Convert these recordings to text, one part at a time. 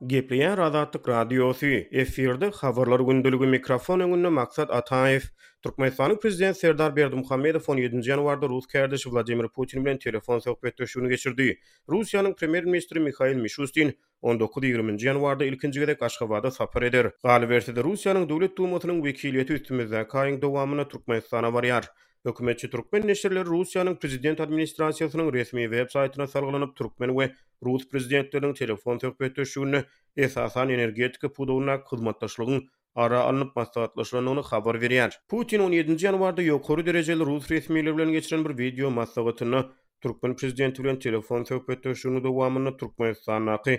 Gepleýär Azatlyk Radiosy, efirde Habarlar gündeligi, mikrofon öňünde Maksat Ataýew. Türkmenistanyň Prezidenti Serdar Berdimuhamedow on ýedinji ýanwarda rus kärdeşi Wladimir Putin bilen telefon söhbetdeşligini geçirdi. Russiýanyň Premýer-ministri Mihail Mişustin on dokuz, ýigriminji ýanwarda ilkinji gezek Aşgabada sapar eder. Galyberse-de, Russiýanyň Döwlet Dumasynyň wekiliýeti üstümizdäki aýyň dowamynda Türkmenistana barýar. Hökümetçi türkmen neşirleri Russiýanyň prezident administrasiýasynyň resmi web saýtyna salgylanyp, türkmen we rus prezidentleriniň telefon söhbetdeşliginde, esasan, energetika pudagyndaky hyzmatdaşlygyň ara alnyp maslahatlaşylandygyny habar berýär. Putin on ýedinji ýanwarda ýokary derejeli rus resmileri bilen geçiren bir wideo maslahatynda, türkmen prezidenti bilen telefon söhbetdeşliginiň dowamynda Türkmenistandaky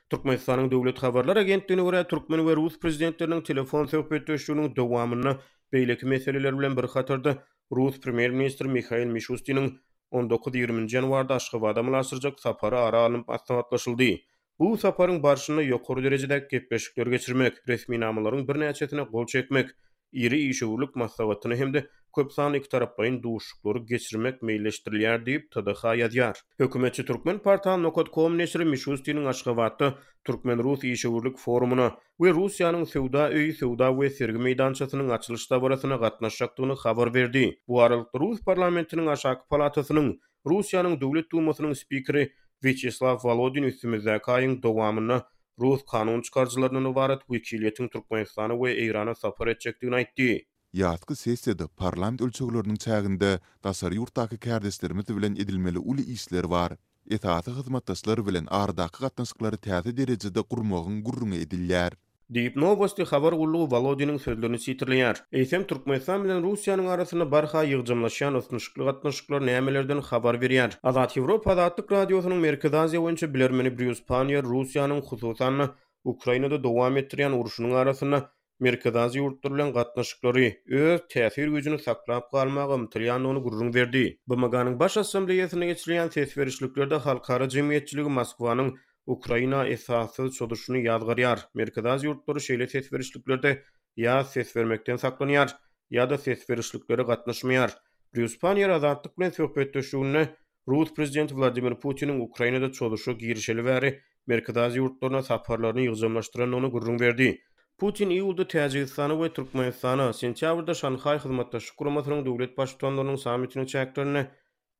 Türkmenistanyň döwlet habarlar agentligine görä, türkmen we rus prezidentleriniň telefon söhbetdeşliginiň dowamynda beýleki meseleler bilen bir hatarda, rus premýer-ministri Mihail Mişustiniň on dokuz, ýigrimi nji ýanwarda Aşgabada mylaçlajak sapary ara alnyp maslahatlaşyldy. Bu saparyň barşynda ýokary derejedäki gepleşikleri geçirmek, resminamalaryň birnäçesine gol çekmek, iri işewürlik maslahatyny hem-de köp sanly ikitaraplaýyn duşuşyklary geçirmek meýilleşdirilýär diýip, TDH ýazýar. Hökümetçi türkmen portaly Nokat kom neşiri Mişustiniň Aşgabatda Türkmen-rus işewürlik forumyna we Russiýanyň Söwda öýi söwda we sergi meýdançasynyň açylyş dabarasyna gatnaşjakdygyny habar berdi. Bu aralykda, rus parlamentiniň aşaky palatasynyň Russiýanyň Döwlet Dumasynyň spikeri Wýaçeslaw Wolodin üstümizdäki aýyň dowamynda rus kanun çykaryjylaryndan ybarat wekiliýetiň Türkmenistana we Eýrana sapar etjekdigini aýtdy. Ýazky sessiýada parlament ölçegleriniň çäginde daşary ýurtdaky kärdeşlerimiz bilen edilmeli uly işler bar. Esasy hyzmatdaşlar bilen aradaky gatnaşyklary täze derejede gurmagyň gürrüňi edilýär. Diýip, Nowosti habar gullugy Wolodiniň sözlerini sitirleýär. Eýsem, Türkmenistan bilen Russiýanyň arasynda barha ýygjamlaşýan ysnyşykly gatnaşyklar nämelerden habar berýär? Azat Ýewropa Azatlyk Radiosynyň Merkezi Aziýa boýunça bilermeni Brýus Panniýer Russiýanyň, hususan-da, Ukrainada dowam etdirýän urşunyň arasynda Merkezi Aziýa ýurtlary bilen gatnaşyklary, öz täsir güýjüni saklap galmaga ymtylýandygyny gürrüň berdi. BMG-niň Baş Assambleýasynda geçirilýän ses berişliklerde halkara jemgyýetçiligi Moskwanyň Ukraina esassyz çozuşyny ýazgarýar. Merkezi Aziýa ýurtlary şeýle ses berişliklerde ýa ses bermekden saklanýar, ýa-da ses berişliklere gatnaşmaýar. Bruce Panniýer Azatlyk bilen söhbetdeşliginde rus prezidenti Wladimir Putiniň Ukrainada çozuşa girişeli bäri Merkezi Aziýa ýurtlaryna saparlaryny ýygjamlaşdyrandygyny gürrüň berdi. Putin iýulda Täjigistana we Türkmenistana, sentýabrda Şanhaý Hyzmatdaşlyk Guramasynyň döwlet Baştutanlarynyň sammitiniň çäklerinde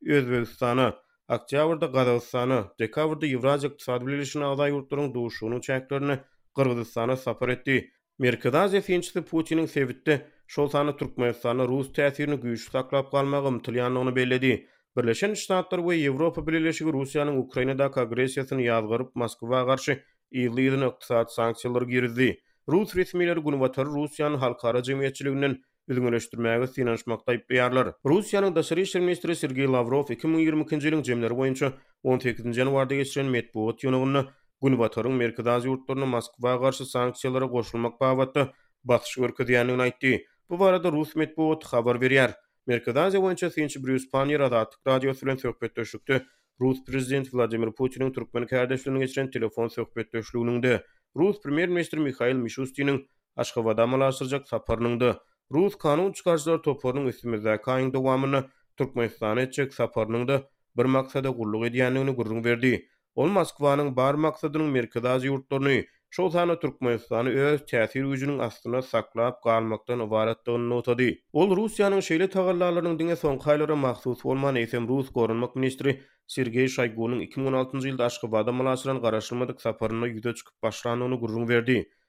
Özbegistana, oktýabrda Gazagystana, dekabrda Ýewraziýa Ykdysady Bileleşigine agza ýurtlaryň duşuşygynyň çäklerinde Gyrgyzystana sapar etdi. Merkezi Aziýa synçysy Putiniň sebitde, şol sanda Türkmenistanda rus täsirini güýçli saklap galmaga ymtylýandygyny belledi. Birleşen Ştatlar we Ýewropa Bileleşigi Russiýanyň Ukrainadaky agressiýasyny ýazgaryp, Moskwa garşy yzly-yzyna ykdysady sanksiýalary girizdi. Rus resmileri Günbatary Russiýany halkara jemgyýetçiliginden bilňeleşdirmäge synanyşmakda aýyplaýarlar. Russiýanyň daşary işler ministri Sergeý Lawrow iki müň ýigrimi ikinji ýylyň jemleri boýunça on sekizinji ýanwarda geçiren metbugat ýygnagynda Günbataryň Merkezi Aziýa ýurtlarynyň Moskwa garşy sanksiýalara goşulmak babatda basyş görkezýändigini aýtdy. Bu barada rus metbugaty habar berýär. Merkezi Aziýa boýunça synçy Brýus Panniýer Azatlyk Radiosy bilen söhbetdeşlikde rus prezidenti Wladimir Putiniň türkmen kärdeşi bilen geçiren telefon söhbetdeşliginiňde rus premýer-ministri Mihail Mişustiniň Aşgabada amalaşdyrjak saparynyňda, rus kanun çykaryjylar toparynyň üstümizdäki aýyň dowamynda Türkmenistana etjek saparynyňda bir maksada gulluk edýändigini gürrüň berdi. Ol Moskwanyň bar maksadynyň Merkezi Aziýa ýurtlaryny, şol sanda Türkmenistany öz täsir güýjüniň astynda saklap galmakdan ybaratdygyny nygtady. Ol Russiýanyň şeýle tagallalarynyň diňe soňky aýlara mahsus bolman, eýsem rus goranmak ministri Sergeý Şoýgunyň iki müň on altynjy ýylda Aşgabada amalaşdyran garaşylmadyk saparynda ýüze çykyp başlandygyny gürrüň berdi.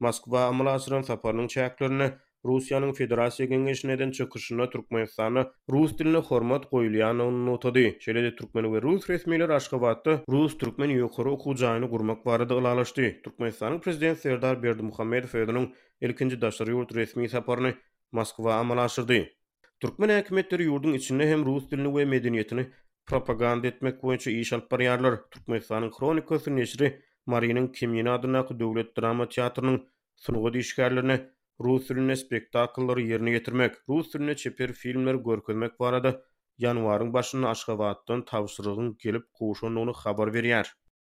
Moskwa amala aşyran saparynyň çäklerinde Russiýanyň Federasiýa Geňeşine eden çykyşynda Türkmenistanda rus diline hormat goýulýandygyny nygtady. Şeýle-de türkmen we rus resmileri Aşgabatda rus-türkmen ýokary okuw jaýyny gurmak barada ylalaşdy. Türkmenistanyň Prezidenti Serdar Berdimuhamedow özüniň ilkinji daşary ýurt resmi saparyny Moskwa amala aşyrdy. Türkmen häkimiýetleri ýurduň içinde hem rus dilini we medeniýetini propaganda etmek boýunça iş alyp barýarlar. Türkmenistanyň Hronikasy neşiri Marynyň Kemine adyndaky döwlet drama teatrynyň sungat işgärlerine rus dilinde spektakllary ýerine ýetirmek, rus dilinde çeper filmleri görkezmek barada ýanwaryň başynda Aşgabatdan tabşyrygyň gelip gowşandygyny habar berýär.